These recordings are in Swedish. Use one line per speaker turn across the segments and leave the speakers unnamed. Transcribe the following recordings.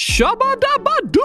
Shabadabadoo!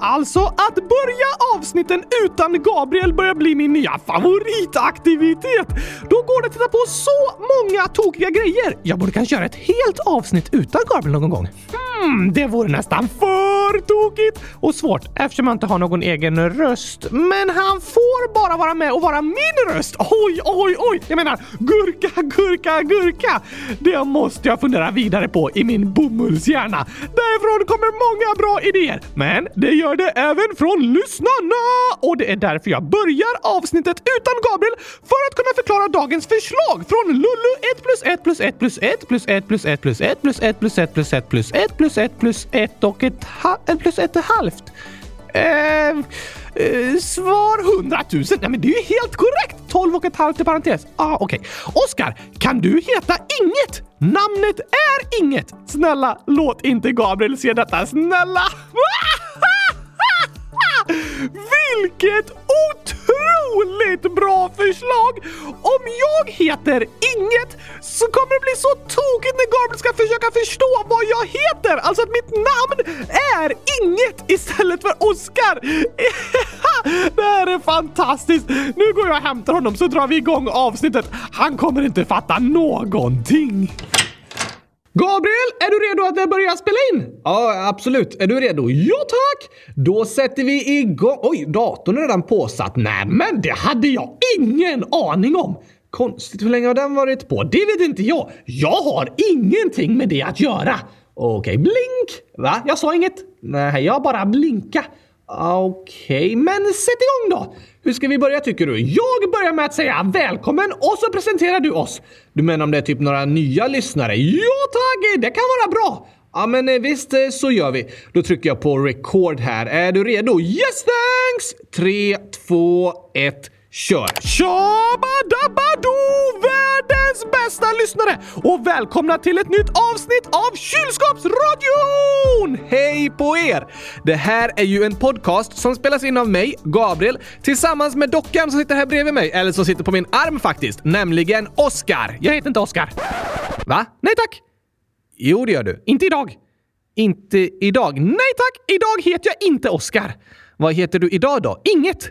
Alltså, att börja avsnitten utan Gabriel börjar bli min nya favoritaktivitet. Då går det att titta på så många tokiga grejer. Jag borde kanske göra ett helt avsnitt utan Gabriel någon gång. Hmm. Mm, det vore nästan för tokigt och svårt eftersom jag inte har någon egen röst. Men han får bara vara med och vara min röst. Oj, oj, oj! Jag menar gurka, gurka, gurka. Det måste jag fundera vidare på i min bomullshjärna. Därifrån kommer många bra idéer, men det gör det även från lyssnarna! Och det är därför jag börjar avsnittet utan Gabriel för att kunna förklara dagens förslag från Lulu 1 plus 1 plus 1 plus 1 plus 1 plus 1 plus 1 plus 1 plus 1 plus 1 plus 1 plus 1 plus ett och ett eh, plus ett och halvt. Eh, eh, svar 100 000. Nej, men det är ju helt korrekt! 12 och ett halvt i parentes. Ah, okej. Okay. Oskar, kan du heta Inget? Namnet är Inget. Snälla, låt inte Gabriel se detta. Snälla! Vilket otur! Otroligt bra förslag! Om jag heter Inget så kommer det bli så tokigt när Gabriel ska försöka förstå vad jag heter. Alltså att mitt namn är Inget istället för Oskar. det här är fantastiskt! Nu går jag och hämtar honom så drar vi igång avsnittet. Han kommer inte fatta någonting. Gabriel, är du redo att börja spela in?
Ja, absolut. Är du redo?
Ja, tack! Då sätter vi igång. Oj, datorn är redan påsatt. Nej, men det hade jag ingen aning om.
Konstigt, hur länge har den varit på?
Det vet inte jag. Jag har ingenting med det att göra.
Okej, blink!
Va? Jag sa inget.
Nej, jag bara blinka.
Okej, okay, men sätt igång då! Hur ska vi börja tycker du? Jag börjar med att säga välkommen och så presenterar du oss.
Du menar om det är typ några nya lyssnare?
Ja tack, det kan vara bra.
Ja men eh, visst, eh, så gör vi. Då trycker jag på record här. Är du redo?
Yes thanks!
3, 2, 1 Kör!
Tjabadabadoo! Världens bästa lyssnare! Och välkomna till ett nytt avsnitt av Kylskåpsradion!
Hej på er! Det här är ju en podcast som spelas in av mig, Gabriel, tillsammans med dockan som sitter här bredvid mig, eller som sitter på min arm faktiskt, nämligen Oskar.
Jag heter inte Oskar.
Va?
Nej tack!
Jo, det gör du.
Inte idag.
Inte idag?
Nej tack! Idag heter jag inte Oskar.
Vad heter du idag då?
Inget.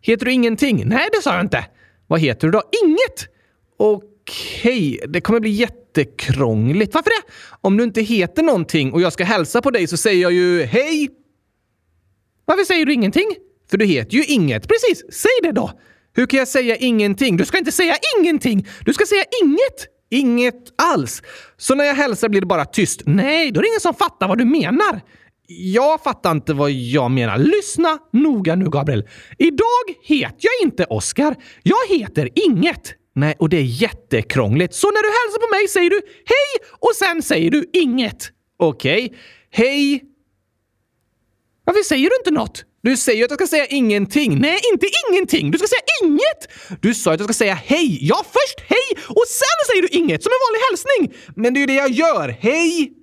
Heter du ingenting?
Nej, det sa jag inte.
Vad heter du då?
Inget!
Okej, det kommer bli jättekrångligt.
Varför det?
Om du inte heter någonting och jag ska hälsa på dig så säger jag ju hej.
Varför säger du ingenting?
För du heter ju inget.
Precis, säg det då!
Hur kan jag säga ingenting?
Du ska inte säga ingenting! Du ska säga inget!
Inget alls. Så när jag hälsar blir det bara tyst?
Nej, då är det ingen som fattar vad du menar.
Jag fattar inte vad jag menar.
Lyssna noga nu, Gabriel. Idag heter jag inte Oskar. Jag heter Inget.
Nej, och det är jättekrångligt.
Så när du hälsar på mig säger du hej och sen säger du inget.
Okej. Okay. Hej.
Varför säger du inte något?
Du säger att jag ska säga ingenting.
Nej, inte ingenting. Du ska säga inget.
Du sa att jag ska säga hej.
Ja, först hej och sen säger du inget som en vanlig hälsning.
Men det är ju det jag gör. Hej!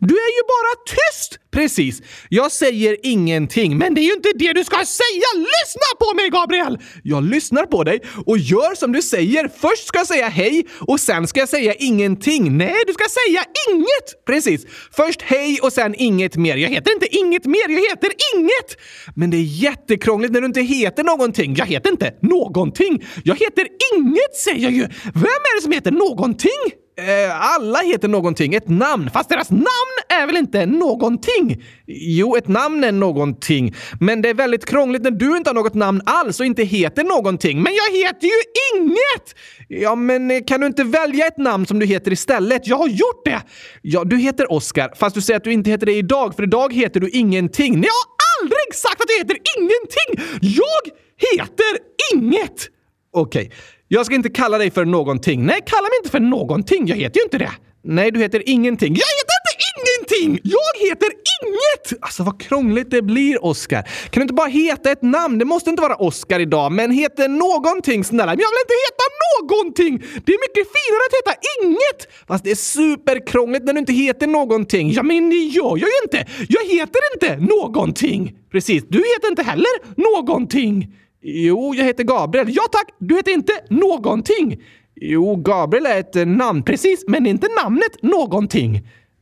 Du är ju bara tyst!
Precis. Jag säger ingenting.
Men det är ju inte det du ska säga! Lyssna på mig, Gabriel!
Jag lyssnar på dig och gör som du säger. Först ska jag säga hej och sen ska jag säga ingenting.
Nej, du ska säga inget!
Precis. Först hej och sen inget mer.
Jag heter inte inget mer, jag heter inget!
Men det är jättekrångligt när du inte heter någonting.
Jag heter inte någonting. Jag heter inget, säger jag ju. Vem är det som heter någonting?
Eh, alla heter någonting, ett namn.
Fast deras namn är väl inte någonting?
Jo, ett namn är någonting. Men det är väldigt krångligt när du inte har något namn alls och inte heter någonting.
Men jag heter ju inget!
Ja, men eh, kan du inte välja ett namn som du heter istället?
Jag har gjort det!
Ja, du heter Oskar, fast du säger att du inte heter det idag, för idag heter du ingenting.
Jag har aldrig sagt att jag heter ingenting! Jag heter inget!
Okej. Okay. Jag ska inte kalla dig för någonting.
Nej, kalla mig inte för någonting. Jag heter ju inte det.
Nej, du heter ingenting.
Jag heter inte ingenting! Jag heter inget!
Alltså vad krångligt det blir, Oscar. Kan du inte bara heta ett namn? Det måste inte vara Oscar idag, men heter någonting snälla.
Men jag vill inte heta någonting! Det är mycket finare att heta inget!
Fast det är superkrångligt när du inte heter någonting.
Ja, men det gör jag ju inte! Jag heter inte någonting!
Precis, du heter inte heller någonting.
Jo, jag heter Gabriel. Ja tack, du heter inte någonting.
Jo, Gabriel är ett namn.
Precis, men inte namnet någonting.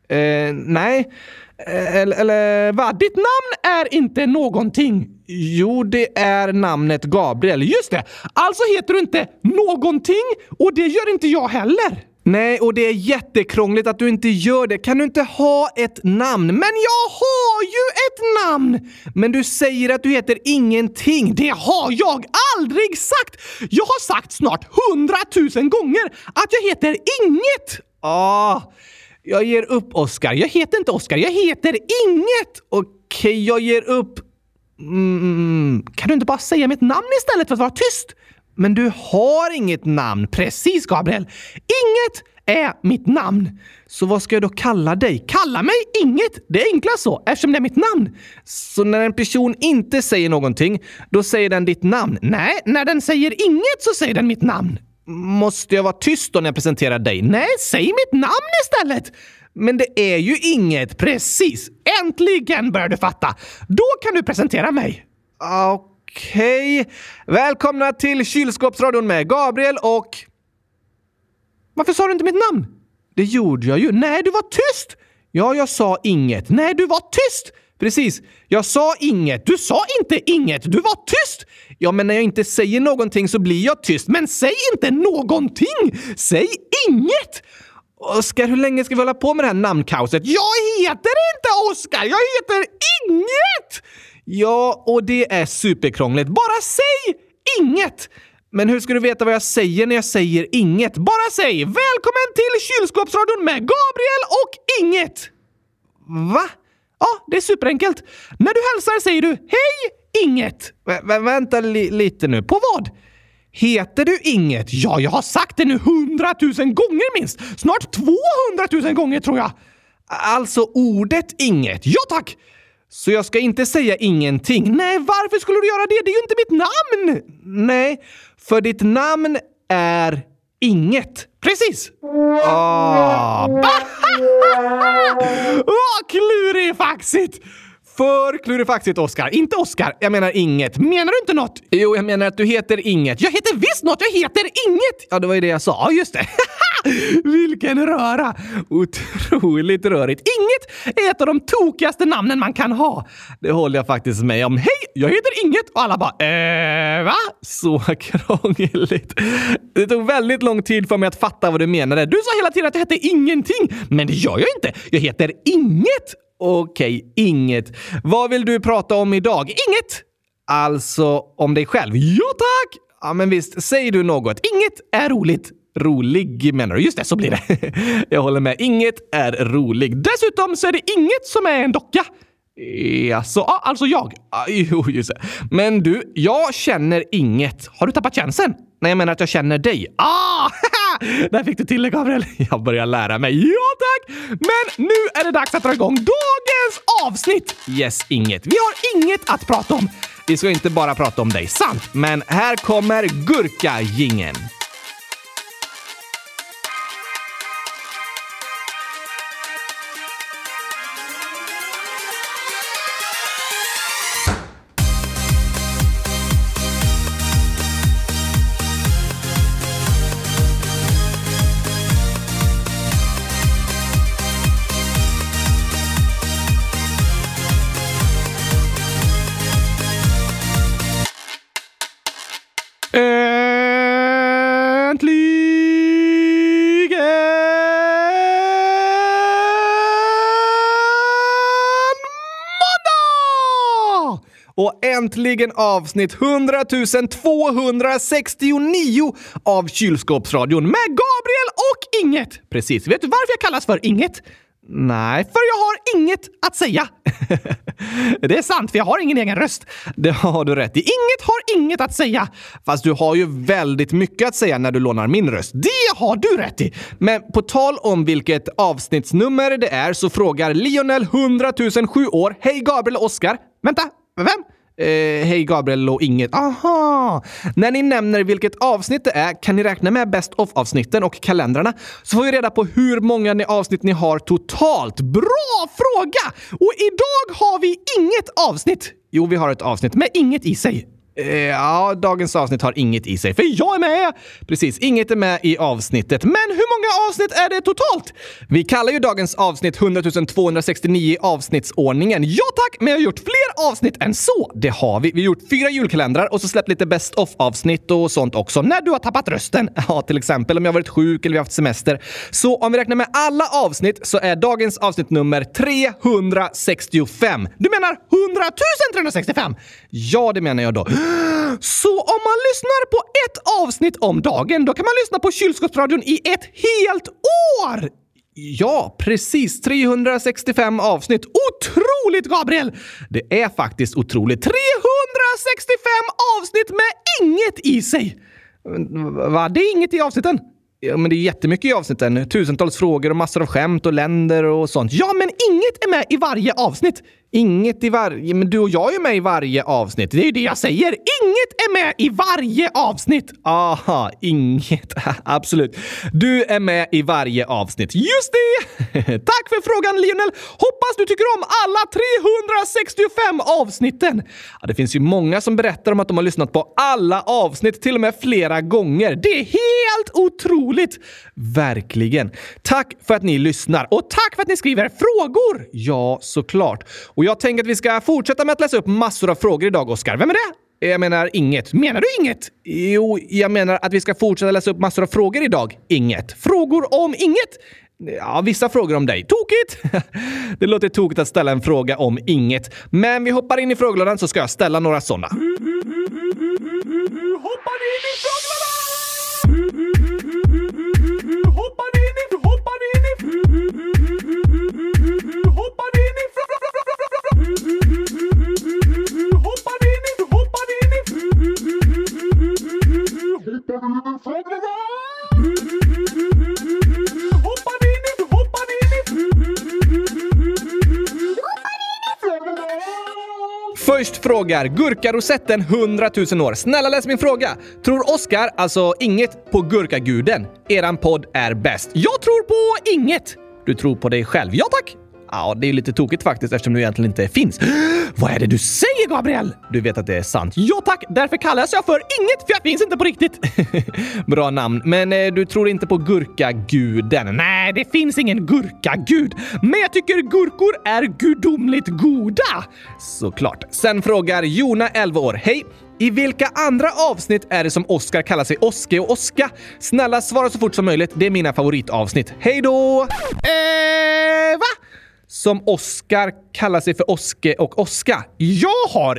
Eh, nej. Eh, eller, eller va?
Ditt namn är inte någonting.
Jo, det är namnet Gabriel.
Just det! Alltså heter du inte någonting och det gör inte jag heller.
Nej, och det är jättekrångligt att du inte gör det. Kan du inte ha ett namn?
Men jag har ju ett namn!
Men du säger att du heter ingenting.
Det har jag aldrig sagt! Jag har sagt snart hundratusen gånger att jag heter inget!
Ah, jag ger upp, Oskar.
Jag heter inte Oskar, jag heter inget!
Okej, okay, jag ger upp.
Mm, mm, mm, kan du inte bara säga mitt namn istället för att vara tyst?
Men du har inget namn.
Precis, Gabriel. Inget är mitt namn.
Så vad ska jag då kalla dig?
Kalla mig inget! Det är enklast så, eftersom det är mitt namn.
Så när en person inte säger någonting, då säger den ditt namn?
Nej, när den säger inget så säger den mitt namn.
Måste jag vara tyst då när jag presenterar dig?
Nej, säg mitt namn istället!
Men det är ju inget.
Precis! Äntligen börjar du fatta. Då kan du presentera mig.
Okej. Okej. Okay. Välkomna till Kylskåpsradion med Gabriel och...
Varför sa du inte mitt namn?
Det gjorde jag ju.
Nej, du var tyst!
Ja, jag sa inget.
Nej, du var tyst!
Precis. Jag sa inget.
Du sa inte inget. Du var tyst!
Ja, men när jag inte säger någonting så blir jag tyst.
Men säg inte någonting! Säg inget!
Oskar, hur länge ska vi hålla på med det här namnkaoset?
Jag heter inte Oskar! Jag heter inget!
Ja, och det är superkrångligt.
Bara säg inget!
Men hur ska du veta vad jag säger när jag säger inget?
Bara säg “Välkommen till kylskåpsradion med Gabriel och inget”!
Va?
Ja, det är superenkelt. När du hälsar säger du “Hej, inget”.
Vä vänta li lite nu.
På vad?
Heter du inget?
Ja, jag har sagt det nu hundratusen gånger minst! Snart tvåhundratusen gånger tror jag!
Alltså ordet inget?
Ja tack!
Så jag ska inte säga ingenting?
Nej, varför skulle du göra det? Det är ju inte mitt namn!
Nej, för ditt namn är inget.
Precis!
Ah.
Vad klurifaxigt!
För klurifaxigt, Oskar.
Inte Oskar, jag menar inget. Menar du inte något?
Jo, jag menar att du heter inget.
Jag heter visst något, jag heter inget!
Ja, det var ju det jag sa.
Ja, just det. Vilken röra! Otroligt rörigt. Inget är ett av de tokigaste namnen man kan ha.
Det håller jag faktiskt med om.
Hej, jag heter Inget! Och alla bara eh, va?
Så krångligt. Det tog väldigt lång tid för mig att fatta vad du menade.
Du sa hela tiden att jag hette ingenting, men det gör jag inte. Jag heter Inget!
Okej, okay, inget. Vad vill du prata om idag?
Inget!
Alltså, om dig själv?
Ja, tack!
Ja, men visst. Säger du något?
Inget är roligt.
Rolig menar du?
Just det, så blir det.
Jag håller med. Inget är rolig.
Dessutom så är det inget som är en docka.
Jaså,
ja, alltså jag.
Jo, just det. Men du, jag känner inget.
Har du tappat chansen?
Nej, jag menar att jag känner dig.
Ah! Där fick du till det, Gabriel.
Jag börjar lära mig.
Ja, tack! Men nu är det dags att dra igång dagens avsnitt!
Yes, inget.
Vi har inget att prata om.
Vi ska inte bara prata om dig.
Sant!
Men här kommer gurkagingen. Och äntligen avsnitt 100 269 av Kylskåpsradion med Gabriel och Inget.
Precis. Vet du varför jag kallas för Inget?
Nej.
För jag har inget att säga. det är sant, för jag har ingen egen röst.
Det har du rätt i.
Inget har inget att säga.
Fast du har ju väldigt mycket att säga när du lånar min röst.
Det har du rätt i.
Men på tal om vilket avsnittsnummer det är så frågar Lionel 100 007 år Hej Gabriel och Oskar.
Vänta, vem?
Eh, Hej Gabriel och inget.
Aha!
När ni nämner vilket avsnitt det är kan ni räkna med Best of-avsnitten och kalendrarna så får vi reda på hur många ni avsnitt ni har totalt.
Bra fråga! Och idag har vi inget avsnitt.
Jo, vi har ett avsnitt
med inget i sig.
Eh, ja, dagens avsnitt har inget i sig, för jag är med! Precis, inget är med i avsnittet. Men hur många avsnitt är det totalt? Vi kallar ju dagens avsnitt 100 269 avsnittsordningen. Ja tack, men jag har gjort fler avsnitt än så. Det har vi. Vi har gjort fyra julkalendrar och så släppt lite best of-avsnitt och sånt också. När du har tappat rösten. Ja, till exempel om jag varit sjuk eller vi haft semester. Så om vi räknar med alla avsnitt så är dagens avsnitt nummer 365. Du menar 100 365? Ja, det menar jag då. Så om man lyssnar på ett avsnitt om dagen, då kan man lyssna på kylskåpsradion i ett helt år! Ja, precis. 365 avsnitt. Otroligt, Gabriel! Det är faktiskt otroligt. 365 avsnitt med inget i sig! Va? Det är inget i avsnitten? Ja, men det är jättemycket i avsnitten. Tusentals frågor och massor av skämt och länder och sånt. Ja, men inget är med i varje avsnitt. Inget i varje... Men du och jag är ju med i varje avsnitt. Det är ju det jag säger. Inget är med i varje avsnitt. Aha, inget. Absolut. Du är med i varje avsnitt. Just det! Tack för frågan Lionel. Hoppas du tycker om alla 365 avsnitten. Ja, det finns ju många som berättar om att de har lyssnat på alla avsnitt, till och med flera gånger. Det är helt otroligt! Verkligen. Tack för att ni lyssnar och tack för att ni skriver frågor. Ja, såklart. Och jag tänker att vi ska fortsätta med att läsa upp massor av frågor idag, Oskar. Vem är det? Jag menar inget. Menar du inget? Jo, jag menar att vi ska fortsätta läsa upp massor av frågor idag. Inget. Frågor om inget? Ja, vissa frågor om dig. Tokigt! Det låter tokigt att ställa en fråga om inget. Men vi hoppar in i frågelådan så ska jag ställa några sådana. Hoppar in i frågelådan! I... Först frågar Gurkarosetten 100 000 år. Snälla läs min fråga. Tror Oskar, alltså inget, på gurkaguden? Eran podd är bäst. Jag tror på inget. Du tror på dig själv? Ja tack. Ja, det är lite tokigt faktiskt eftersom du egentligen inte finns. Vad är det du säger, Gabriel? Du vet att det är sant. Ja tack, därför kallas jag för inget för jag finns inte på riktigt. Bra namn, men eh, du tror inte på gurkaguden? Nej, det finns ingen gurkagud, men jag tycker gurkor är gudomligt goda. Såklart. Sen frågar Jona, 11 år. Hej! I vilka andra avsnitt är det som Oscar kallar sig Oske och Oska? Snälla svara så fort som möjligt. Det är mina favoritavsnitt. Hej då! Eh, va? Som Oscar kallar sig för Oske och Oska. Jag har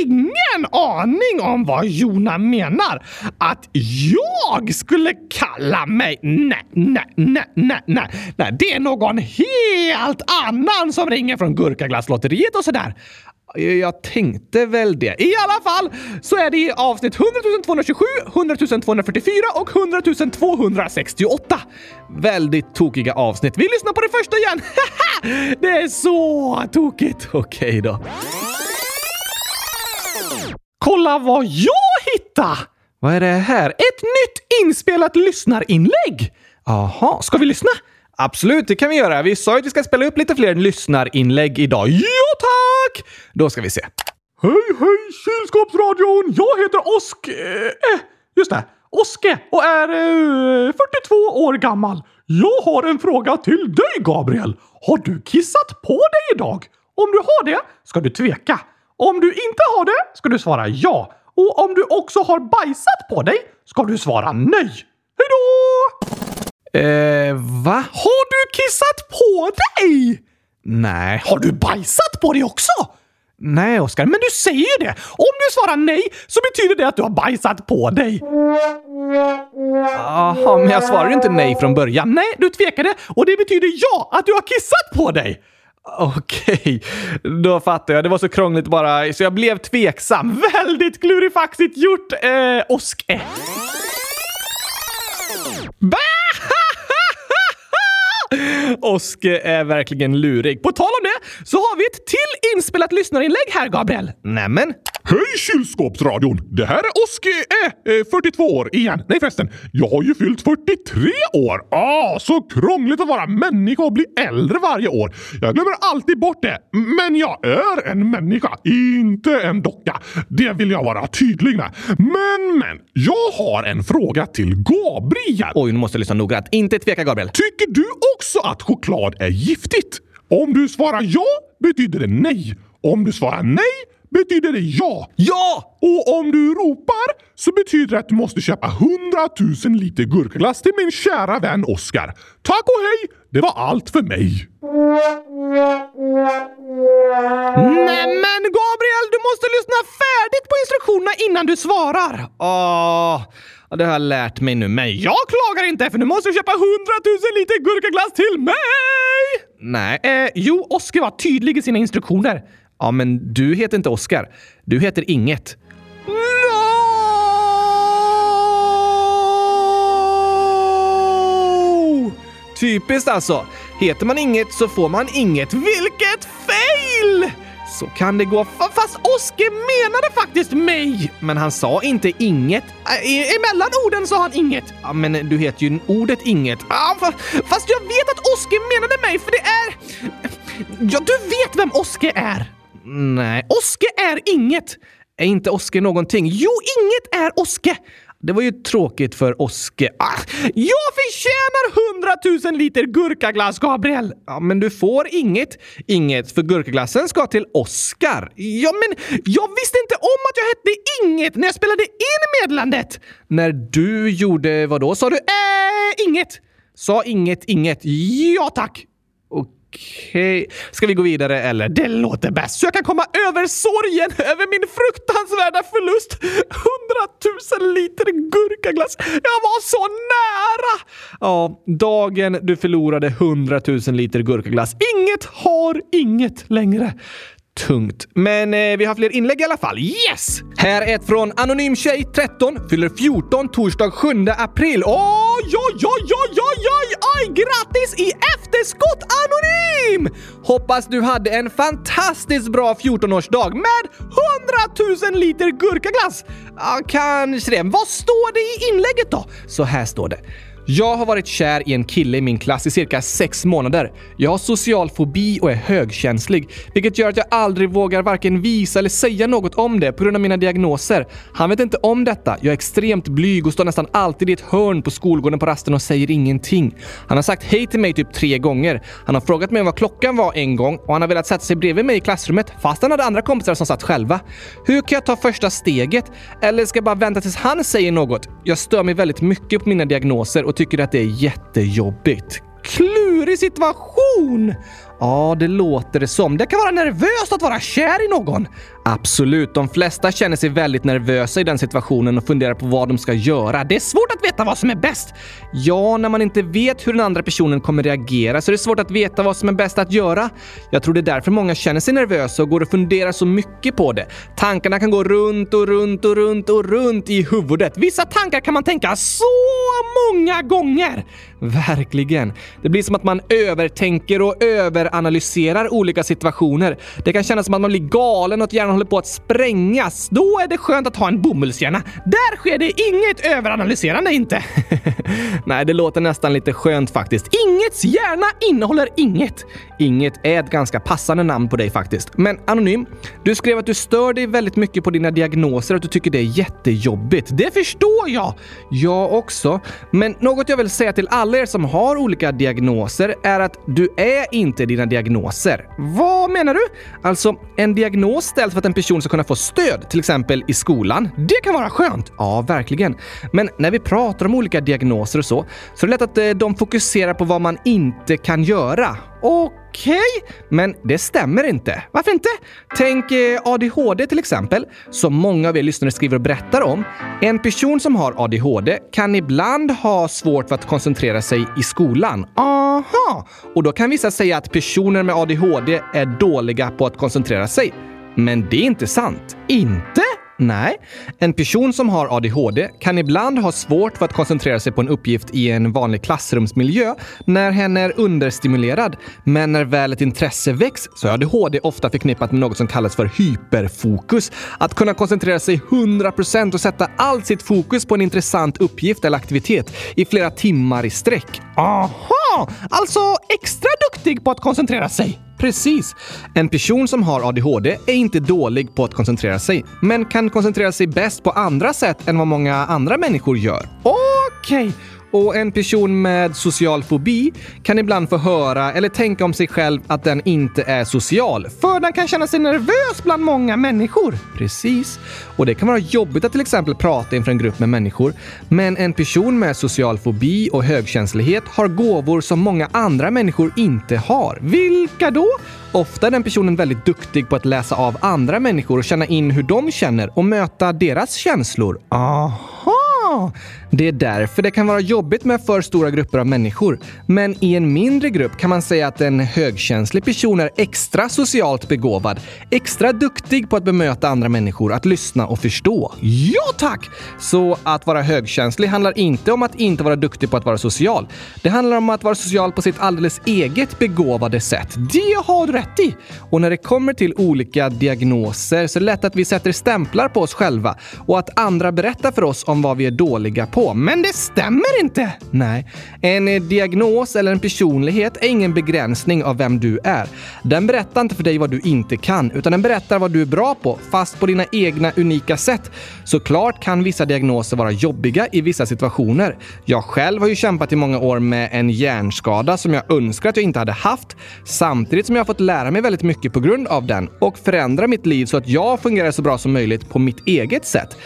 ingen aning om vad Jona menar. Att jag skulle kalla mig... Nej, nej, nej, nej, nej. nej det är någon helt annan som ringer från Gurkaglasslotteriet och sådär. Jag tänkte väl det. I alla fall så är det i avsnitt 100 227, 100 244 och 100 268. Väldigt tokiga avsnitt. Vi lyssnar på det första igen. det är så tokigt. Okej okay då. Kolla vad jag hittade! Vad är det här? Ett nytt inspelat lyssnarinlägg! Jaha, ska vi lyssna? Absolut, det kan vi göra. Vi sa ju att vi ska spela upp lite fler lyssnarinlägg idag. Ja, tack! Då ska vi se. Hej, hej, kylskåpsradion! Jag heter Osk... Eh, eh just det. Oske och är eh, 42 år gammal. Jag har en fråga till dig, Gabriel. Har du kissat på dig idag? Om du har det ska du tveka. Om du inte har det ska du svara ja. Och om du också har bajsat på dig ska du svara nej. Hej då! Eh, va? Har du kissat på dig? Nej. Har du bajsat på dig också? Nej, Oskar, men du säger ju det! Om du svarar nej så betyder det att du har bajsat på dig. Jaha, men jag svarar ju inte nej från början. Nej, du tvekade och det betyder ja, att du har kissat på dig. Okej, då fattar jag. Det var så krångligt bara, så jag blev tveksam. Väldigt klurifaxigt gjort, eh, Oske. Bä! Oske är verkligen lurig. På tal om det så har vi ett till inspelat lyssnarinlägg här, Gabriel. Nämen.
Hej kylskåpsradion! Det här är Oskar äh, 42 år igen. Nej förresten, jag har ju fyllt 43 år. Ah, så krångligt att vara människa och bli äldre varje år. Jag glömmer alltid bort det. Men jag är en människa, inte en docka. Det vill jag vara tydlig med. Men, men, jag har en fråga till Gabriel.
Oj, nu måste jag lyssna noggrant. Inte tveka, Gabriel.
Tycker du också att choklad är giftigt? Om du svarar ja betyder det nej. Om du svarar nej betyder det ja.
Ja!
Och om du ropar så betyder det att du måste köpa 100 000 liter gurkaglass till min kära vän Oskar. Tack och hej! Det var allt för mig.
Nämen Gabriel, du måste lyssna färdigt på instruktionerna innan du svarar.
Åh, det har jag lärt mig nu. Men
jag klagar inte för nu måste du köpa 100 000 liter gurkaglass till mig!
Nej.
Eh, jo, Oskar var tydlig i sina instruktioner.
Ja, men du heter inte Oscar. Du heter Inget.
No!
Typiskt alltså. Heter man inget så får man inget.
Vilket fail!
Så kan det gå.
Fast Oskar menade faktiskt mig.
Men han sa inte inget.
E emellan orden sa han inget.
Ja, men du heter ju ordet inget.
Ja, fast jag vet att Oskar menade mig för det är... Ja, du vet vem Oskar är.
Nej.
Oske är inget.
Är inte Oske någonting?
Jo, inget är Oske!
Det var ju tråkigt för Oske.
Ah, jag förtjänar hundratusen liter gurkaglass, Gabriel!
Ja, men du får inget. Inget, för gurkaglassen ska till Oskar.
Ja, men jag visste inte om att jag hette Inget när jag spelade in meddelandet.
När du gjorde vad då, sa du?
Äh, inget.
Sa inget, inget.
Ja, tack.
Okej. Ska vi gå vidare eller?
Det låter bäst så jag kan komma över sorgen över min fruktansvärda förlust. Hundratusen liter gurkaglass. Jag var så nära!
Ja, dagen du förlorade hundratusen liter gurkaglass.
Inget har inget längre
tungt. Men eh, vi har fler inlägg i alla fall. Yes! Här är ett från Anonym Tjej 13, fyller 14 torsdag 7 april.
Oj, oj, oj, oj, oj, oj, oj! Grattis i efterskott Anonym!
Hoppas du hade en fantastiskt bra 14-årsdag med
100 000 liter gurkaglass.
Ja, kanske det.
Vad står det i inlägget då?
Så här står det. Jag har varit kär i en kille i min klass i cirka sex månader. Jag har social fobi och är högkänslig, vilket gör att jag aldrig vågar varken visa eller säga något om det på grund av mina diagnoser. Han vet inte om detta. Jag är extremt blyg och står nästan alltid i ett hörn på skolgården på rasten och säger ingenting. Han har sagt hej till mig typ tre gånger. Han har frågat mig vad klockan var en gång och han har velat sätta sig bredvid mig i klassrummet fast han hade andra kompisar som satt själva. Hur kan jag ta första steget? Eller ska jag bara vänta tills han säger något? Jag stör mig väldigt mycket på mina diagnoser och tycker att det är jättejobbigt.
Klurig situation!
Ja, det låter det som.
Det kan vara nervöst att vara kär i någon.
Absolut. De flesta känner sig väldigt nervösa i den situationen och funderar på vad de ska göra.
Det är svårt att veta vad som är bäst.
Ja, när man inte vet hur den andra personen kommer reagera så är det svårt att veta vad som är bäst att göra. Jag tror det är därför många känner sig nervösa och går och funderar så mycket på det. Tankarna kan gå runt och runt och runt och runt i huvudet.
Vissa tankar kan man tänka så många gånger.
Verkligen. Det blir som att man övertänker och överanalyserar olika situationer. Det kan kännas som att man blir galen och att hjärnan håller på att sprängas.
Då är det skönt att ha en bomullshjärna. Där sker det inget överanalyserande inte.
Nej, det låter nästan lite skönt faktiskt.
Ingets hjärna innehåller inget.
Inget är ett ganska passande namn på dig faktiskt. Men Anonym, du skrev att du stör dig väldigt mycket på dina diagnoser och att du tycker det är jättejobbigt.
Det förstår jag!
Jag också. Men något jag vill säga till alla er som har olika diagnoser är att du är inte dina diagnoser.
Vad menar du?
Alltså, en diagnos ställs för att en person ska kunna få stöd, till exempel i skolan.
Det kan vara skönt!
Ja, verkligen. Men när vi pratar om olika diagnoser och så, så är det lätt att eh, de fokuserar på vad man inte kan göra.
Okej, okay.
men det stämmer inte.
Varför inte?
Tänk eh, ADHD till exempel, som många av er lyssnare skriver och berättar om. En person som har ADHD kan ibland ha svårt för att koncentrera sig i skolan.
Aha!
Och då kan vissa säga att personer med ADHD är dåliga på att koncentrera sig. Men det är inte sant.
Inte?
Nej, en person som har ADHD kan ibland ha svårt för att koncentrera sig på en uppgift i en vanlig klassrumsmiljö när hen är understimulerad. Men när väl ett intresse väcks så är ADHD ofta förknippat med något som kallas för hyperfokus. Att kunna koncentrera sig 100% och sätta allt sitt fokus på en intressant uppgift eller aktivitet i flera timmar i sträck.
Aha! Alltså extra duktig på att koncentrera sig.
Precis. En person som har ADHD är inte dålig på att koncentrera sig, men kan koncentrera sig bäst på andra sätt än vad många andra människor gör.
Okej.
Och en person med social fobi kan ibland få höra eller tänka om sig själv att den inte är social.
För den kan känna sig nervös bland många människor.
Precis. Och det kan vara jobbigt att till exempel prata inför en grupp med människor. Men en person med social fobi och högkänslighet har gåvor som många andra människor inte har.
Vilka då?
Ofta är den personen väldigt duktig på att läsa av andra människor och känna in hur de känner och möta deras känslor.
Aha!
Det är därför det kan vara jobbigt med för stora grupper av människor. Men i en mindre grupp kan man säga att en högkänslig person är extra socialt begåvad, extra duktig på att bemöta andra människor, att lyssna och förstå.
Ja tack!
Så att vara högkänslig handlar inte om att inte vara duktig på att vara social. Det handlar om att vara social på sitt alldeles eget begåvade sätt.
Det har du rätt i.
Och när det kommer till olika diagnoser så är det lätt att vi sätter stämplar på oss själva och att andra berättar för oss om vad vi är dåliga på.
Men det stämmer inte!
Nej, en eh, diagnos eller en personlighet är ingen begränsning av vem du är. Den berättar inte för dig vad du inte kan, utan den berättar vad du är bra på, fast på dina egna unika sätt. Såklart kan vissa diagnoser vara jobbiga i vissa situationer. Jag själv har ju kämpat i många år med en hjärnskada som jag önskar att jag inte hade haft, samtidigt som jag har fått lära mig väldigt mycket på grund av den och förändra mitt liv så att jag fungerar så bra som möjligt på mitt eget sätt.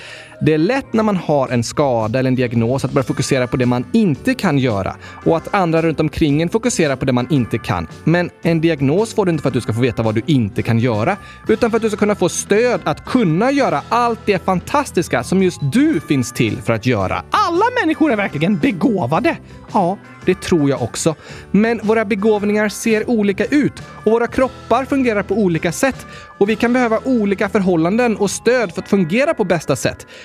Det är lätt när man har en skada eller en diagnos att börja fokusera på det man inte kan göra och att andra runt omkring en fokuserar på det man inte kan. Men en diagnos får du inte för att du ska få veta vad du inte kan göra, utan för att du ska kunna få stöd att kunna göra allt det fantastiska som just du finns till för att göra.
Alla människor är verkligen begåvade.
Ja, det tror jag också. Men våra begåvningar ser olika ut och våra kroppar fungerar på olika sätt. Och vi kan behöva olika förhållanden och stöd för att fungera på bästa sätt.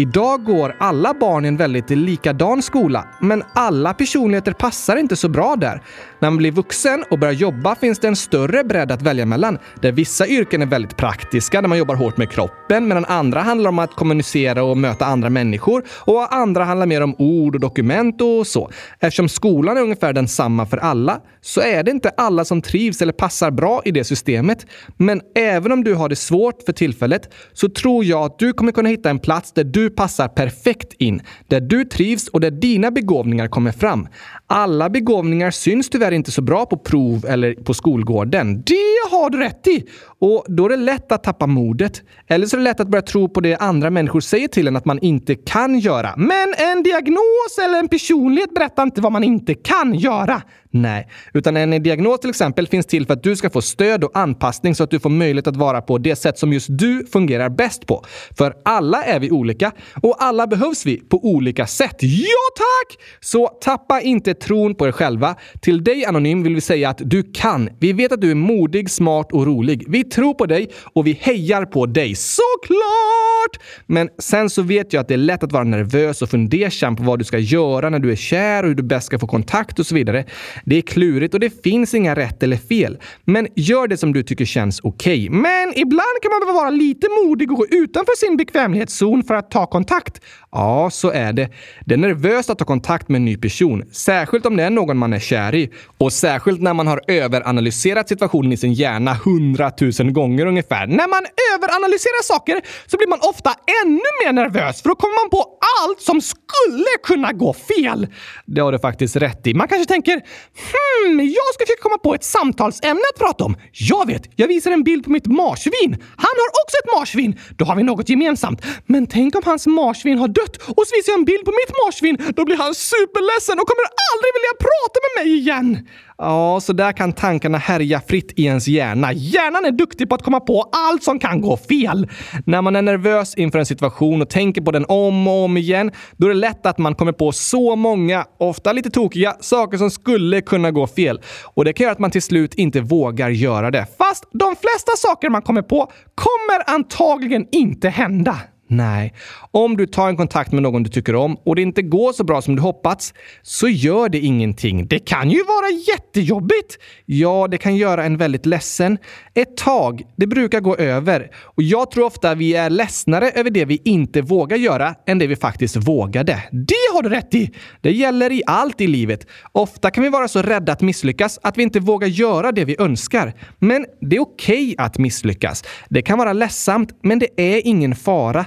Idag går alla barn i en väldigt likadan skola, men alla personligheter passar inte så bra där. När man blir vuxen och börjar jobba finns det en större bredd att välja mellan, där vissa yrken är väldigt praktiska, där man jobbar hårt med kroppen, medan andra handlar om att kommunicera och möta andra människor och andra handlar mer om ord och dokument och så. Eftersom skolan är ungefär densamma för alla så är det inte alla som trivs eller passar bra i det systemet. Men även om du har det svårt för tillfället så tror jag att du kommer kunna hitta en plats där du du passar perfekt in, där du trivs och där dina begåvningar kommer fram. Alla begåvningar syns tyvärr inte så bra på prov eller på skolgården.
Det har du rätt i!
Och då är det lätt att tappa modet. Eller så är det lätt att börja tro på det andra människor säger till en att man inte kan göra.
Men en diagnos eller en personlighet berättar inte vad man inte kan göra.
Nej, utan en diagnos till exempel finns till för att du ska få stöd och anpassning så att du får möjlighet att vara på det sätt som just du fungerar bäst på. För alla är vi olika och alla behövs vi på olika sätt.
Ja tack!
Så tappa inte tron på er själva. Till dig Anonym vill vi säga att du kan. Vi vet att du är modig, smart och rolig. Vi tror på dig och vi hejar på dig.
Såklart!
Men sen så vet jag att det är lätt att vara nervös och fundersam på vad du ska göra när du är kär och hur du bäst ska få kontakt och så vidare. Det är klurigt och det finns inga rätt eller fel. Men gör det som du tycker känns okej.
Okay. Men ibland kan man behöva vara lite modig och gå utanför sin bekvämlighetszon för att ta kontakt.
Ja, så är det. Det är nervöst att ta kontakt med en ny person, särskilt Särskilt om det är någon man är kär i. Och särskilt när man har överanalyserat situationen i sin hjärna hundratusen gånger ungefär.
När man överanalyserar saker så blir man ofta ännu mer nervös för då kommer man på allt som skulle kunna gå fel.
Det har du faktiskt rätt i.
Man kanske tänker hmm, jag ska försöka komma på ett samtalsämne att prata om. Jag vet, jag visar en bild på mitt marsvin. Han har också ett marsvin. Då har vi något gemensamt. Men tänk om hans marsvin har dött och så visar jag en bild på mitt marsvin. Då blir han superledsen och kommer aldrig aldrig vilja prata med mig igen.
Ja, så där kan tankarna härja fritt i ens hjärna.
Hjärnan är duktig på att komma på allt som kan gå fel.
När man är nervös inför en situation och tänker på den om och om igen, då är det lätt att man kommer på så många, ofta lite tokiga, saker som skulle kunna gå fel. Och det kan göra att man till slut inte vågar göra det.
Fast de flesta saker man kommer på kommer antagligen inte hända.
Nej. Om du tar en kontakt med någon du tycker om och det inte går så bra som du hoppats, så gör det ingenting. Det kan ju vara jättejobbigt! Ja, det kan göra en väldigt ledsen. Ett tag, det brukar gå över. Och jag tror ofta vi är ledsnare över det vi inte vågar göra än det vi faktiskt vågade. Det har du rätt i! Det gäller i allt i livet. Ofta kan vi vara så rädda att misslyckas att vi inte vågar göra det vi önskar. Men det är okej okay att misslyckas. Det kan vara ledsamt, men det är ingen fara.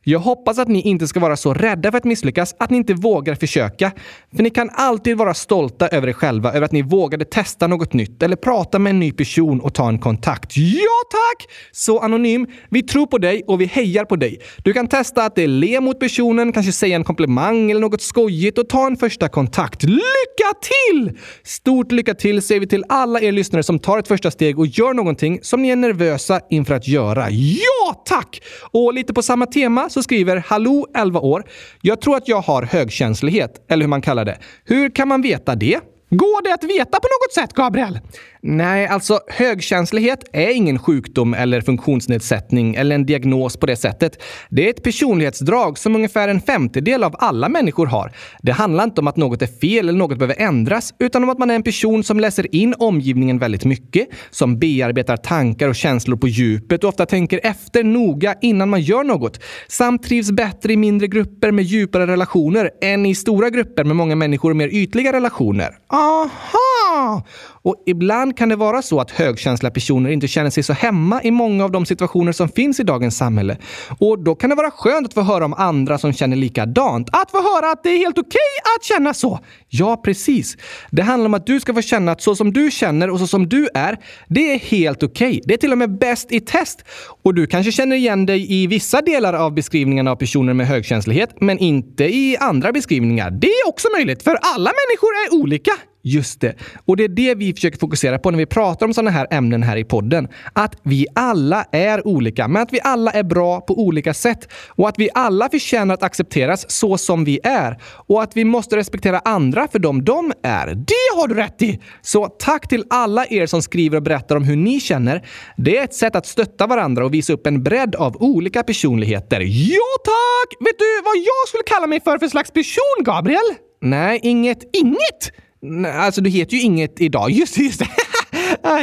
Jag hoppas att ni inte ska vara så rädda för att misslyckas att ni inte vågar försöka. För ni kan alltid vara stolta över er själva, över att ni vågade testa något nytt eller prata med en ny person och ta en kontakt. Ja tack! Så Anonym, vi tror på dig och vi hejar på dig. Du kan testa att le mot personen, kanske säga en komplimang eller något skojigt och ta en första kontakt. Lycka till! Stort lycka till säger vi till alla er lyssnare som tar ett första steg och gör någonting som ni är nervösa inför att göra. Ja tack! Och lite på samma tema så skriver Hallå 11 år. Jag tror att jag har högkänslighet, eller hur man kallar det. Hur kan man veta det?
Går det att veta på något sätt, Gabriel?
Nej, alltså högkänslighet är ingen sjukdom eller funktionsnedsättning eller en diagnos på det sättet. Det är ett personlighetsdrag som ungefär en femtedel av alla människor har. Det handlar inte om att något är fel eller något behöver ändras, utan om att man är en person som läser in omgivningen väldigt mycket, som bearbetar tankar och känslor på djupet och ofta tänker efter noga innan man gör något, samt trivs bättre i mindre grupper med djupare relationer än i stora grupper med många människor och mer ytliga relationer.
Aha!
Och ibland kan det vara så att högkänsliga personer inte känner sig så hemma i många av de situationer som finns i dagens samhälle. Och då kan det vara skönt att få höra om andra som känner likadant.
Att få höra att det är helt okej okay att känna så.
Ja, precis. Det handlar om att du ska få känna att så som du känner och så som du är, det är helt okej. Okay. Det är till och med bäst i test. Och du kanske känner igen dig i vissa delar av beskrivningen av personer med högkänslighet, men inte i andra beskrivningar.
Det är också möjligt, för alla människor är olika.
Just det. Och det är det vi försöker fokusera på när vi pratar om sådana här ämnen här i podden. Att vi alla är olika, men att vi alla är bra på olika sätt. Och att vi alla förtjänar att accepteras så som vi är. Och att vi måste respektera andra för dem de är.
Det har du rätt i!
Så tack till alla er som skriver och berättar om hur ni känner. Det är ett sätt att stötta varandra och visa upp en bredd av olika personligheter.
Ja tack! Vet du vad jag skulle kalla mig för för slags person, Gabriel?
Nej, inget.
Inget?
Alltså, du heter ju inget idag.
Just det, just det.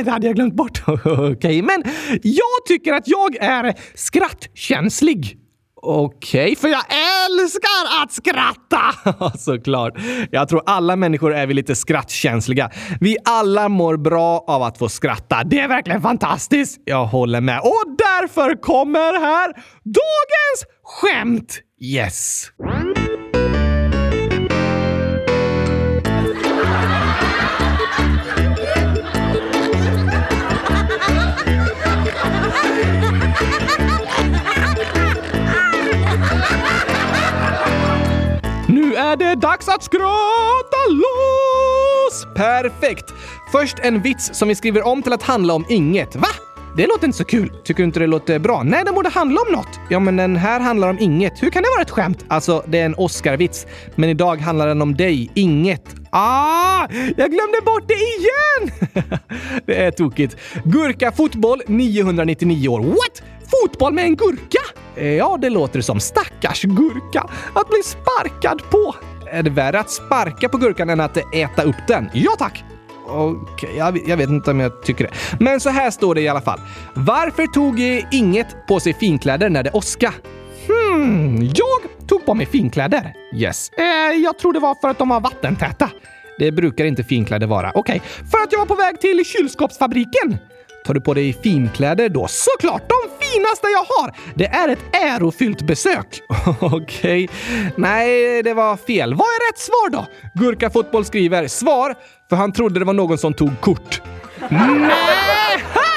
det hade jag glömt bort. Okej, okay. men jag tycker att jag är skrattkänslig.
Okej, okay,
för jag älskar att skratta!
Såklart. Jag tror alla människor är vi lite skrattkänsliga. Vi alla mår bra av att få skratta.
Det är verkligen fantastiskt!
Jag håller med.
Och därför kommer här dagens skämt!
Yes!
Är dags att skratta loss!
Perfekt! Först en vits som vi skriver om till att handla om inget.
Va? Det låter inte så kul.
Tycker du inte det låter bra?
Nej, den borde handla om något.
Ja, men den här handlar om inget.
Hur kan det vara ett skämt?
Alltså, det är en Oscar-vits. Men idag handlar den om dig. Inget.
Ah! Jag glömde bort det igen!
det är tokigt. Gurka fotboll 999 år.
What? Fotboll med en gurka?
Ja, det låter som. Stackars gurka. Att bli sparkad på. Är det värre att sparka på gurkan än att äta upp den?
Ja, tack.
Okej, jag, jag, vet inte om jag tycker det. Men så här står det i alla fall. Varför tog inget på sig finkläder när det åska?
Hmm, jag tog på mig finkläder.
Yes.
Eh, jag tror det var för att de var vattentäta.
Det brukar inte finkläder vara.
Okej, okay. för att jag var på väg till kylskåpsfabriken.
Tar du på dig finkläder då?
Såklart! De finaste jag har! Det är ett ärofyllt besök.
Okej. Okay. Nej, det var fel.
Vad är rätt svar då?
Gurka Fotboll skriver svar, för han trodde det var någon som tog kort.
Nej!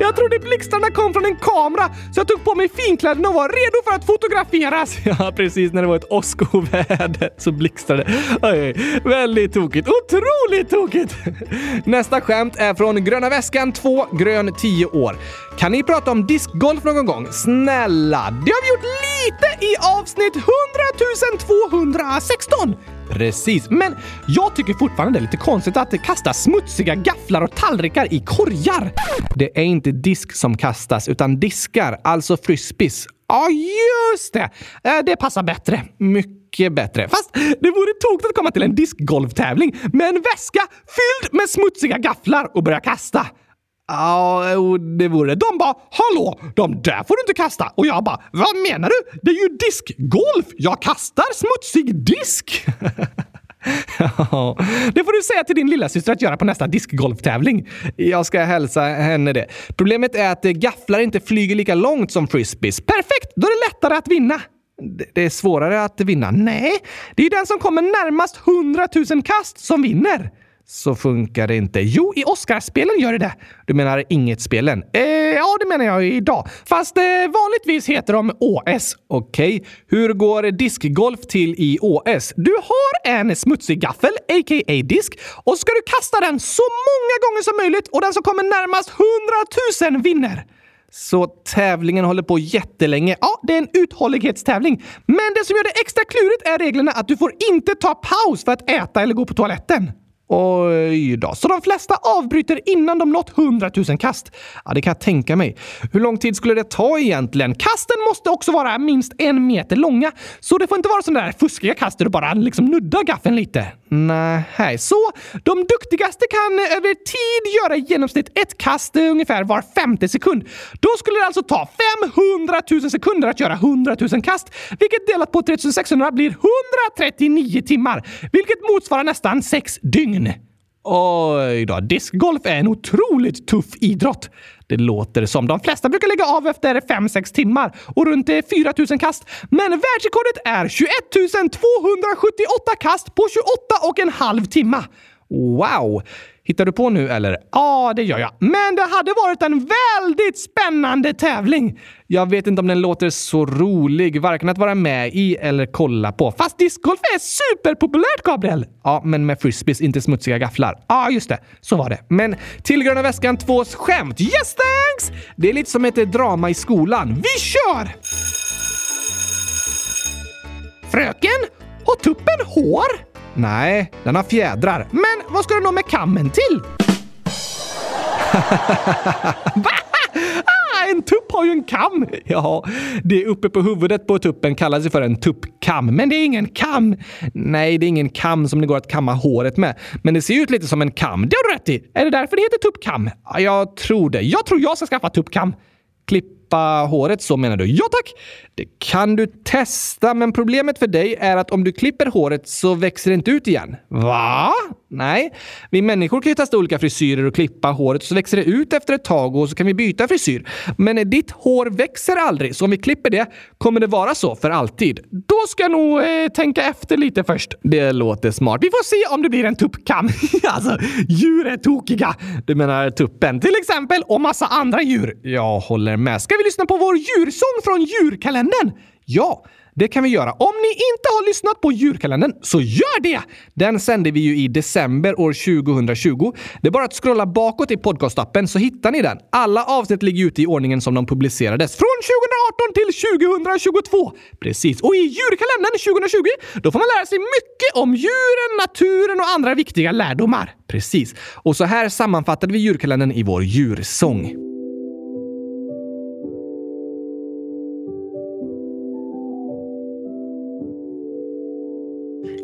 Jag trodde blixtarna kom från en kamera, så jag tog på mig finkläderna och var redo för att fotograferas.
Ja, precis när det var ett åskoväder så blixtrade det. Väldigt tokigt. Otroligt tokigt! Nästa skämt är från Gröna väskan 2, grön 10 år. Kan ni prata om discgolf någon gång? Snälla!
Det har vi gjort lite Lite i avsnitt 100 216!
Precis,
men jag tycker fortfarande det är lite konstigt att kasta smutsiga gafflar och tallrikar i korgar.
Det är inte disk som kastas, utan diskar, alltså frisbees. Ja, just det. Eh, det passar bättre. Mycket bättre. Fast det vore tokigt att komma till en diskgolvtävling med en väska fylld med smutsiga gafflar och börja kasta. Ja, jo, det vore det. De bara “Hallå, de där får du inte kasta” och jag bara “Vad menar du? Det är ju diskgolf! Jag kastar smutsig disk!” Ja, det får du säga till din lilla syster att göra på nästa diskgolftävling.
Jag ska hälsa henne det. Problemet är att gafflar inte flyger lika långt som frisbees.
Perfekt! Då är det lättare att vinna.
Det- Det är svårare att vinna.
Nej, det är ju den som kommer närmast 100 000 kast som vinner.
Så funkar det inte.
Jo, i Oscarsspelen gör det det.
Du menar inget-spelen?
Eh, ja, det menar jag idag. Fast eh, vanligtvis heter de OS.
Okej, hur går diskgolf till i OS?
Du har en smutsig gaffel, a.k.a. disk, och så ska du kasta den så många gånger som möjligt och den som kommer närmast 100 000 vinner.
Så tävlingen håller på jättelänge.
Ja, det är en uthållighetstävling. Men det som gör det extra klurigt är reglerna att du får inte ta paus för att äta eller gå på toaletten.
Oj eh, då.
Så de flesta avbryter innan de nått 100 000 kast.
Ja, det kan jag tänka mig. Hur lång tid skulle det ta egentligen?
Kasten måste också vara minst en meter långa, så det får inte vara sådana där fuskiga kast där du bara liksom nuddar gaffeln lite.
Nej,
Så de duktigaste kan över tid göra i genomsnitt ett kast ungefär var femte sekund. Då skulle det alltså ta 500 000 sekunder att göra 100 000 kast, vilket delat på 3600 blir 139 timmar, vilket motsvarar nästan sex dygn. Oj då, Discgolf är en otroligt tuff idrott. Det låter som. De flesta brukar lägga av efter 5-6 timmar och runt 4 000 kast. Men världsrekordet är 21 278 kast på 28 och en halv timme.
Wow! Hittar du på nu eller?
Ja, det gör jag. Men det hade varit en väldigt spännande tävling.
Jag vet inte om den låter så rolig, varken att vara med i eller kolla på.
Fast discgolf är superpopulärt, Gabriel!
Ja, men med frisbees, inte smutsiga gafflar.
Ja, just det. Så var det.
Men till Gröna Väskan 2s skämt.
Yes, thanks!
Det är lite som ett drama i skolan.
Vi kör! Fröken, har tuppen hår?
Nej, den har fjädrar.
Men vad ska den ha med kammen till? Va? Ah, en tupp har ju en kam!
Ja, det uppe på huvudet på tuppen kallas ju för en tuppkam.
Men det är ingen kam.
Nej, det är ingen kam som det går att kamma håret med. Men det ser ju ut lite som en kam.
Det har du rätt i. Är det därför det heter tuppkam?
Ja, jag tror det.
Jag tror jag ska skaffa tuppkam.
Klippa håret, så menar du?
Ja tack!
Det kan du testa, men problemet för dig är att om du klipper håret så växer det inte ut igen.
Va?
Nej, vi människor kan ju testa olika frisyrer och klippa håret så växer det ut efter ett tag och så kan vi byta frisyr. Men ditt hår växer aldrig, så om vi klipper det kommer det vara så för alltid.
Då ska jag nog eh, tänka efter lite först.
Det låter smart.
Vi får se om det blir en tuppkam. alltså, djur är tokiga.
Du menar tuppen?
Till exempel, och massa andra djur.
Jag håller med.
Ska vi lyssna på vår djursång från djurkalendern?
Ja, det kan vi göra.
Om ni inte har lyssnat på djurkalendern, så gör det!
Den sände vi ju i december år 2020. Det är bara att scrolla bakåt i podcastappen så hittar ni den. Alla avsnitt ligger ute i ordningen som de publicerades.
Från 2018 till 2022! Precis. Och i djurkalendern 2020, då får man lära sig mycket om djuren, naturen och andra viktiga lärdomar.
Precis. Och så här sammanfattade vi djurkalendern i vår djursång.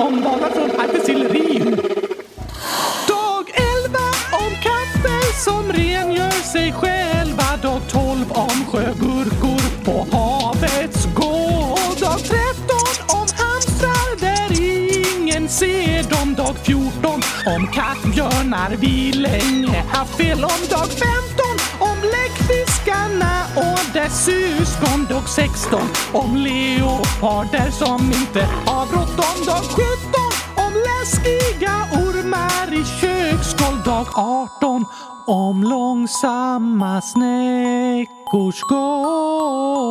omdanad från apelsinrin. Dag 11 om kaffe som rengör sig själva. Dag 12 om sjögurkor på havets gård. Dag 13 om hamstrar där ingen ser dem. Dag 14 om kattbjörnar vi länge haft fel om. Dag 15 om läck läckfiskarna och dess syskon dag 16 om leoparder som inte har bråttom dag 17 om läskiga ormar i köksgolv dag 18 om långsamma snäckors gång.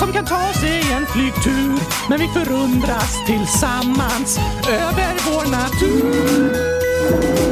som kan ta sig en flygtur. Men vi förundras tillsammans över vår natur.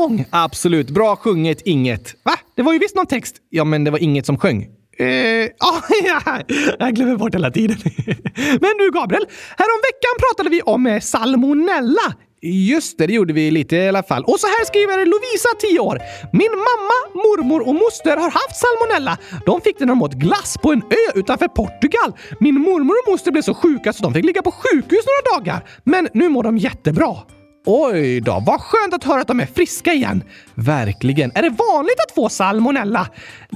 Sång! Absolut. Bra sjunget, inget.
Va? Det var ju visst någon text.
Ja, men det var inget som sjöng.
Eh, oh, ja, jag glömmer bort hela tiden. Men du Gabriel, häromveckan pratade vi om eh, salmonella.
Just det, det gjorde vi lite i alla fall.
Och så här skriver Lovisa, 10 år. Min mamma, mormor och moster har haft salmonella. De fick det när de åt glass på en ö utanför Portugal. Min mormor och moster blev så sjuka så de fick ligga på sjukhus några dagar. Men nu mår de jättebra.
Oj då,
Vad skönt att höra att de är friska igen.
verkligen.
Är det vanligt att få salmonella?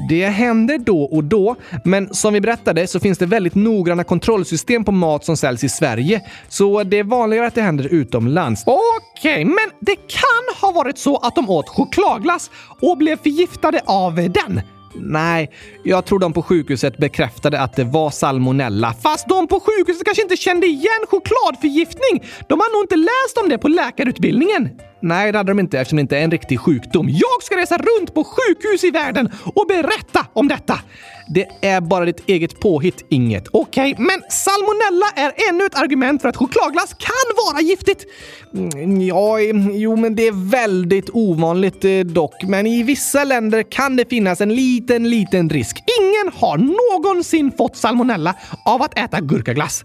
Det händer då och då, men som vi berättade så finns det väldigt noggranna kontrollsystem på mat som säljs i Sverige. Så det är vanligare att det händer utomlands.
Okej, men det kan ha varit så att de åt chokladglass och blev förgiftade av den.
Nej, jag tror de på sjukhuset bekräftade att det var salmonella.
Fast de på sjukhuset kanske inte kände igen chokladförgiftning. De har nog inte läst om det på läkarutbildningen.
Nej, det hade de inte eftersom det inte är en riktig sjukdom.
Jag ska resa runt på sjukhus i världen och berätta om detta.
Det är bara ditt eget påhitt, inget.
Okej, men salmonella är ännu ett argument för att chokladglass kan vara giftigt.
Mm, ja, jo, men det är väldigt ovanligt eh, dock. Men i vissa länder kan det finnas en liten, liten risk.
Ingen har någonsin fått salmonella av att äta gurkaglass.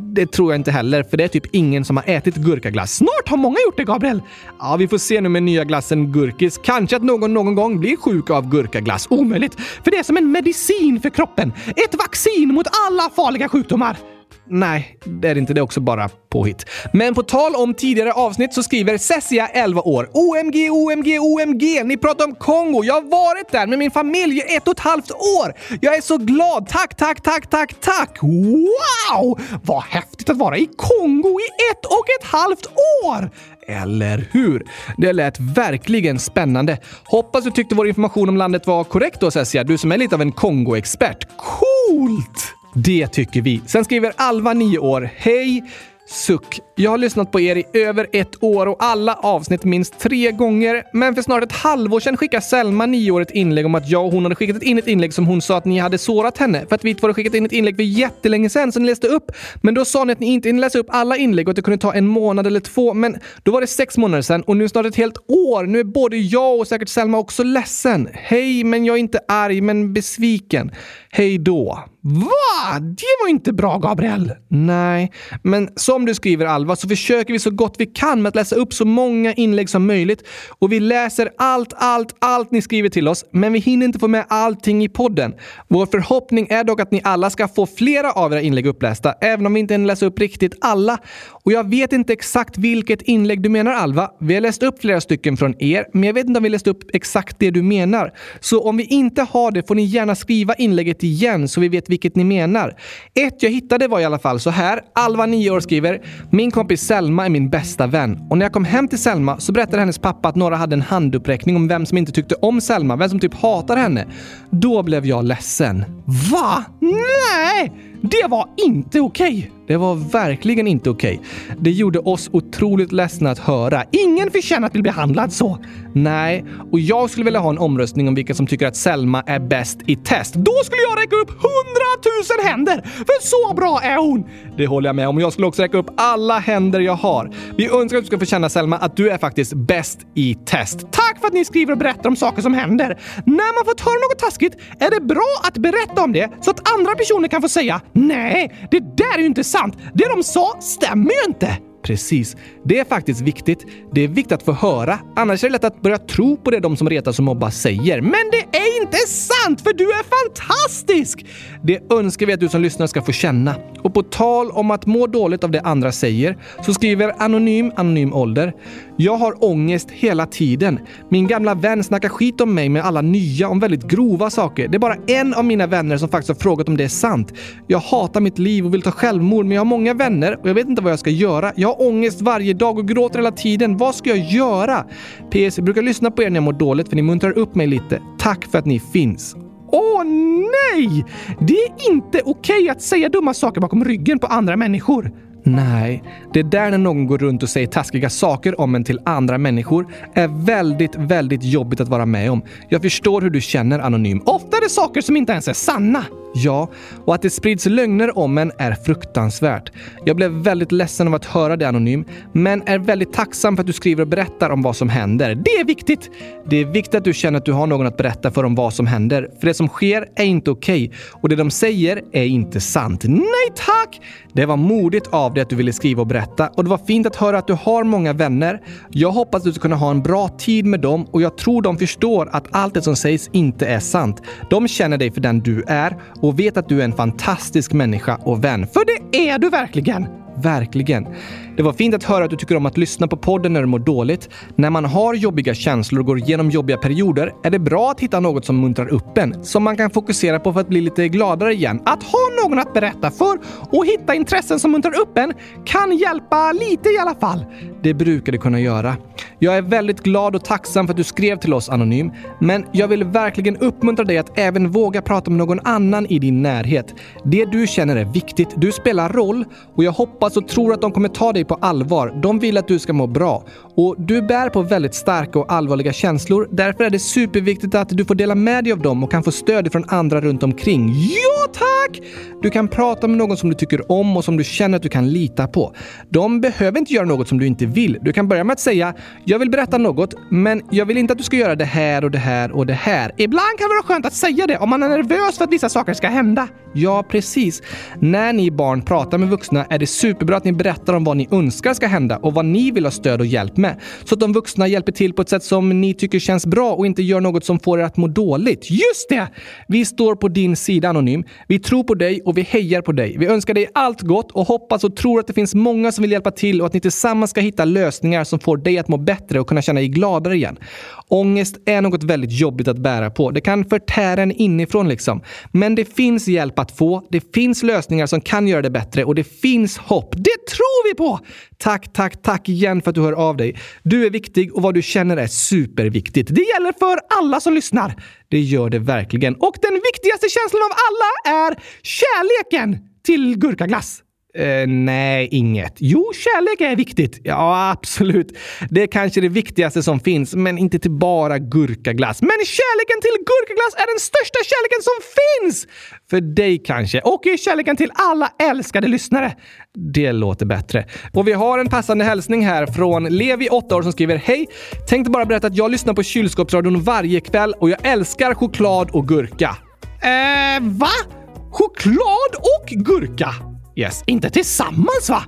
Det tror jag inte heller, för det är typ ingen som har ätit gurkaglass.
Snart har många gjort det, Gabriel.
Ja, vi får se nu med nya glassen Gurkis. Kanske att någon någon gång blir sjuk av gurkaglass.
Omöjligt, för det är som en medicin för kroppen. Ett vaccin mot alla farliga sjukdomar.
Nej, det är inte. Det är också bara påhitt. Men på tal om tidigare avsnitt så skriver Cessia, 11 år. OMG, OMG, OMG! Ni pratar om Kongo. Jag har varit där med min familj i ett och ett halvt år. Jag är så glad. Tack, tack, tack, tack, tack!
Wow! Vad häftigt att vara i Kongo i ett och ett halvt år!
Eller hur? Det lät verkligen spännande. Hoppas du tyckte vår information om landet var korrekt då Cessia, du som är lite av en Kongo-expert.
Coolt!
Det tycker vi. Sen skriver Alva, 9 år. Hej! Suck. Jag har lyssnat på er i över ett år och alla avsnitt minst tre gånger. Men för snart ett halvår sedan skickade Selma, nio år, ett inlägg om att jag och hon hade skickat in ett inlägg som hon sa att ni hade sårat henne. För att vi två hade skickat in ett inlägg för jättelänge sedan som ni läste upp. Men då sa ni att ni inte hinner läsa upp alla inlägg och att det kunde ta en månad eller två. Men då var det sex månader sedan och nu snart ett helt år. Nu är både jag och säkert Selma också ledsen. Hej, men jag är inte arg, men besviken. Hej då.
Va? Det var inte bra, Gabriel.
Nej, men som du skriver Alva så försöker vi så gott vi kan med att läsa upp så många inlägg som möjligt. Och vi läser allt, allt, allt ni skriver till oss, men vi hinner inte få med allting i podden. Vår förhoppning är dock att ni alla ska få flera av era inlägg upplästa, även om vi inte hinner läsa upp riktigt alla. Och jag vet inte exakt vilket inlägg du menar Alva. Vi har läst upp flera stycken från er, men jag vet inte om vi läst upp exakt det du menar. Så om vi inte har det får ni gärna skriva inlägget igen så vi vet vilket ni menar. Ett jag hittade var i alla fall så här. Alva, 9 år, skriver “Min kompis Selma är min bästa vän och när jag kom hem till Selma så berättade hennes pappa att några hade en handuppräckning om vem som inte tyckte om Selma, vem som typ hatar henne. Då blev jag ledsen.
Va? Nej! Det var inte okej! Okay.
Det var verkligen inte okej. Okay. Det gjorde oss otroligt ledsna att höra.
Ingen förtjänar att bli behandlad så.
Nej, och jag skulle vilja ha en omröstning om vilka som tycker att Selma är bäst i test.
Då skulle jag räcka upp hundratusen händer! För så bra är hon!
Det håller jag med om. Jag skulle också räcka upp alla händer jag har. Vi önskar att du ska få känna Selma att du är faktiskt bäst i test.
Tack för att ni skriver och berättar om saker som händer. När man fått höra något taskigt är det bra att berätta om det så att andra personer kan få säga Nej, det där är ju inte sant. Det de sa stämmer ju inte.
Precis. Det är faktiskt viktigt. Det är viktigt att få höra. Annars är det lätt att börja tro på det de som retas och mobbar säger.
Men det är inte sant, för du är fantastisk!
Det önskar vi att du som lyssnar ska få känna. Och på tal om att må dåligt av det andra säger så skriver Anonym Anonym Ålder. Jag har ångest hela tiden. Min gamla vän snackar skit om mig med alla nya om väldigt grova saker. Det är bara en av mina vänner som faktiskt har frågat om det är sant. Jag hatar mitt liv och vill ta självmord, men jag har många vänner och jag vet inte vad jag ska göra. Jag jag har ångest varje dag och gråter hela tiden. Vad ska jag göra? PS. Jag brukar lyssna på er när jag mår dåligt för ni muntrar upp mig lite. Tack för att ni finns.
Åh nej! Det är inte okej okay att säga dumma saker bakom ryggen på andra människor.
Nej, det där när någon går runt och säger taskiga saker om en till andra människor är väldigt, väldigt jobbigt att vara med om. Jag förstår hur du känner Anonym.
Ofta är det saker som inte ens är sanna.
Ja, och att det sprids lögner om en är fruktansvärt. Jag blev väldigt ledsen av att höra det Anonym, men är väldigt tacksam för att du skriver och berättar om vad som händer.
Det är viktigt!
Det är viktigt att du känner att du har någon att berätta för om vad som händer. För det som sker är inte okej okay, och det de säger är inte sant.
Nej tack!
Det var modigt av dig att du ville skriva och berätta och det var fint att höra att du har många vänner. Jag hoppas att du ska kunna ha en bra tid med dem och jag tror de förstår att allt det som sägs inte är sant. De känner dig för den du är och vet att du är en fantastisk människa och vän.
För det är du verkligen!
Verkligen. Det var fint att höra att du tycker om att lyssna på podden när du mår dåligt. När man har jobbiga känslor och går igenom jobbiga perioder är det bra att hitta något som muntrar upp en, som man kan fokusera på för att bli lite gladare igen.
Att ha någon att berätta för och hitta intressen som muntrar upp en kan hjälpa lite i alla fall.
Det brukar det kunna göra. Jag är väldigt glad och tacksam för att du skrev till oss Anonym, men jag vill verkligen uppmuntra dig att även våga prata med någon annan i din närhet. Det du känner är viktigt. Du spelar roll och jag hoppas och tror att de kommer ta dig på allvar. De vill att du ska må bra. Och du bär på väldigt starka och allvarliga känslor. Därför är det superviktigt att du får dela med dig av dem och kan få stöd från andra runt omkring.
Ja, tack!
Du kan prata med någon som du tycker om och som du känner att du kan lita på. De behöver inte göra något som du inte vill. Du kan börja med att säga “Jag vill berätta något, men jag vill inte att du ska göra det här och det här och det här”.
Ibland kan det vara skönt att säga det om man är nervös för att vissa saker ska hända.
Ja, precis. När ni barn pratar med vuxna är det superbra att ni berättar om vad ni önskar ska hända och vad ni vill ha stöd och hjälp med. Så att de vuxna hjälper till på ett sätt som ni tycker känns bra och inte gör något som får er att må dåligt.
Just det!
Vi står på din sida Anonym. Vi tror på dig och vi hejar på dig. Vi önskar dig allt gott och hoppas och tror att det finns många som vill hjälpa till och att ni tillsammans ska hitta lösningar som får dig att må bättre och kunna känna dig gladare igen. Ångest är något väldigt jobbigt att bära på. Det kan förtära en inifrån liksom. Men det finns hjälp att få. Det finns lösningar som kan göra det bättre och det finns hopp.
Det tror vi på!
Tack, tack, tack igen för att du hör av dig. Du är viktig och vad du känner är superviktigt.
Det gäller för alla som lyssnar.
Det gör det verkligen.
Och den viktigaste känslan av alla är kärleken till gurkaglass.
Eh, nej, inget.
Jo, kärlek är viktigt.
Ja, absolut. Det är kanske det viktigaste som finns, men inte till bara gurkaglass.
Men kärleken till gurkaglass är den största kärleken som finns!
För dig kanske.
Och kärleken till alla älskade lyssnare.
Det låter bättre. Och vi har en passande hälsning här från Levi, 8 år, som skriver Hej! Tänkte bara berätta att jag lyssnar på kylskåpsradion varje kväll och jag älskar choklad och gurka.
Eh, va?
choklad och gurka. Yes, inte tillsammans va?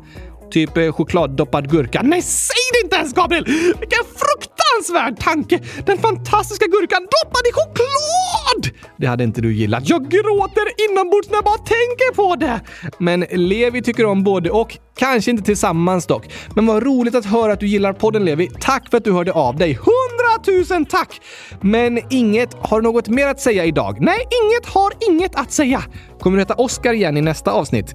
Typ eh, chokladdoppad gurka.
Nej, säg det inte ens Gabriel! Vilken fruktansvärd tanke! Den fantastiska gurkan doppad i choklad!
Det hade inte du gillat.
Jag gråter inombords när jag bara tänker på det!
Men Levi tycker om både och. Kanske inte tillsammans dock. Men vad roligt att höra att du gillar podden Levi. Tack för att du hörde av dig.
Hundratusen tack!
Men inget, har du något mer att säga idag?
Nej, inget har inget att säga.
Kommer du heta Oscar igen i nästa avsnitt?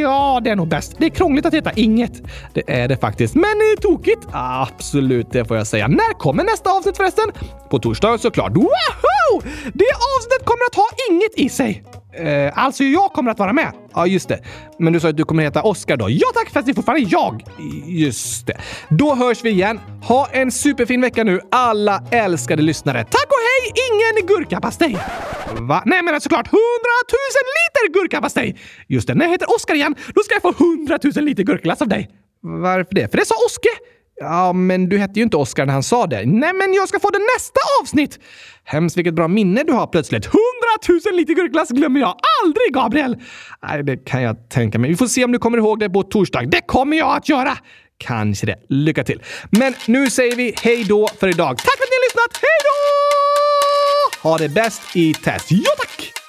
Ja, det är nog bäst. Det är krångligt att heta inget.
Det är det faktiskt. Men
är tokigt?
Absolut, det får jag säga.
När kommer nästa avsnitt förresten?
På torsdag såklart.
Det avsnittet kommer att ha inget i sig. Eh, alltså, jag kommer att vara med.
Ja, just det. Men du sa att du kommer heta Oscar då?
Ja tack, fast det är fortfarande jag.
Just det. Då hörs vi igen. Ha en superfin vecka nu, alla älskade lyssnare.
Tack och hej! Ingen gurkapastej. Va? Nej, men såklart hundratusen liter gurkapastej. Just det, när jag heter Oscar igen, då ska jag få hundratusen liter gurkglass av dig.
Varför det?
För det sa Oske.
Ja, men du hette ju inte Oscar när han sa det.
Nej, men jag ska få det nästa avsnitt!
Hemskt vilket bra minne du har plötsligt.
Hundratusen liter gurkglass glömmer jag aldrig, Gabriel!
Nej, det kan jag tänka mig. Vi får se om du kommer ihåg det på torsdag.
Det kommer jag att göra!
Kanske det. Lycka till! Men nu säger vi hej då för idag.
Tack för att ni har lyssnat! Hej då!
Ha det bäst i test.
Ja, tack!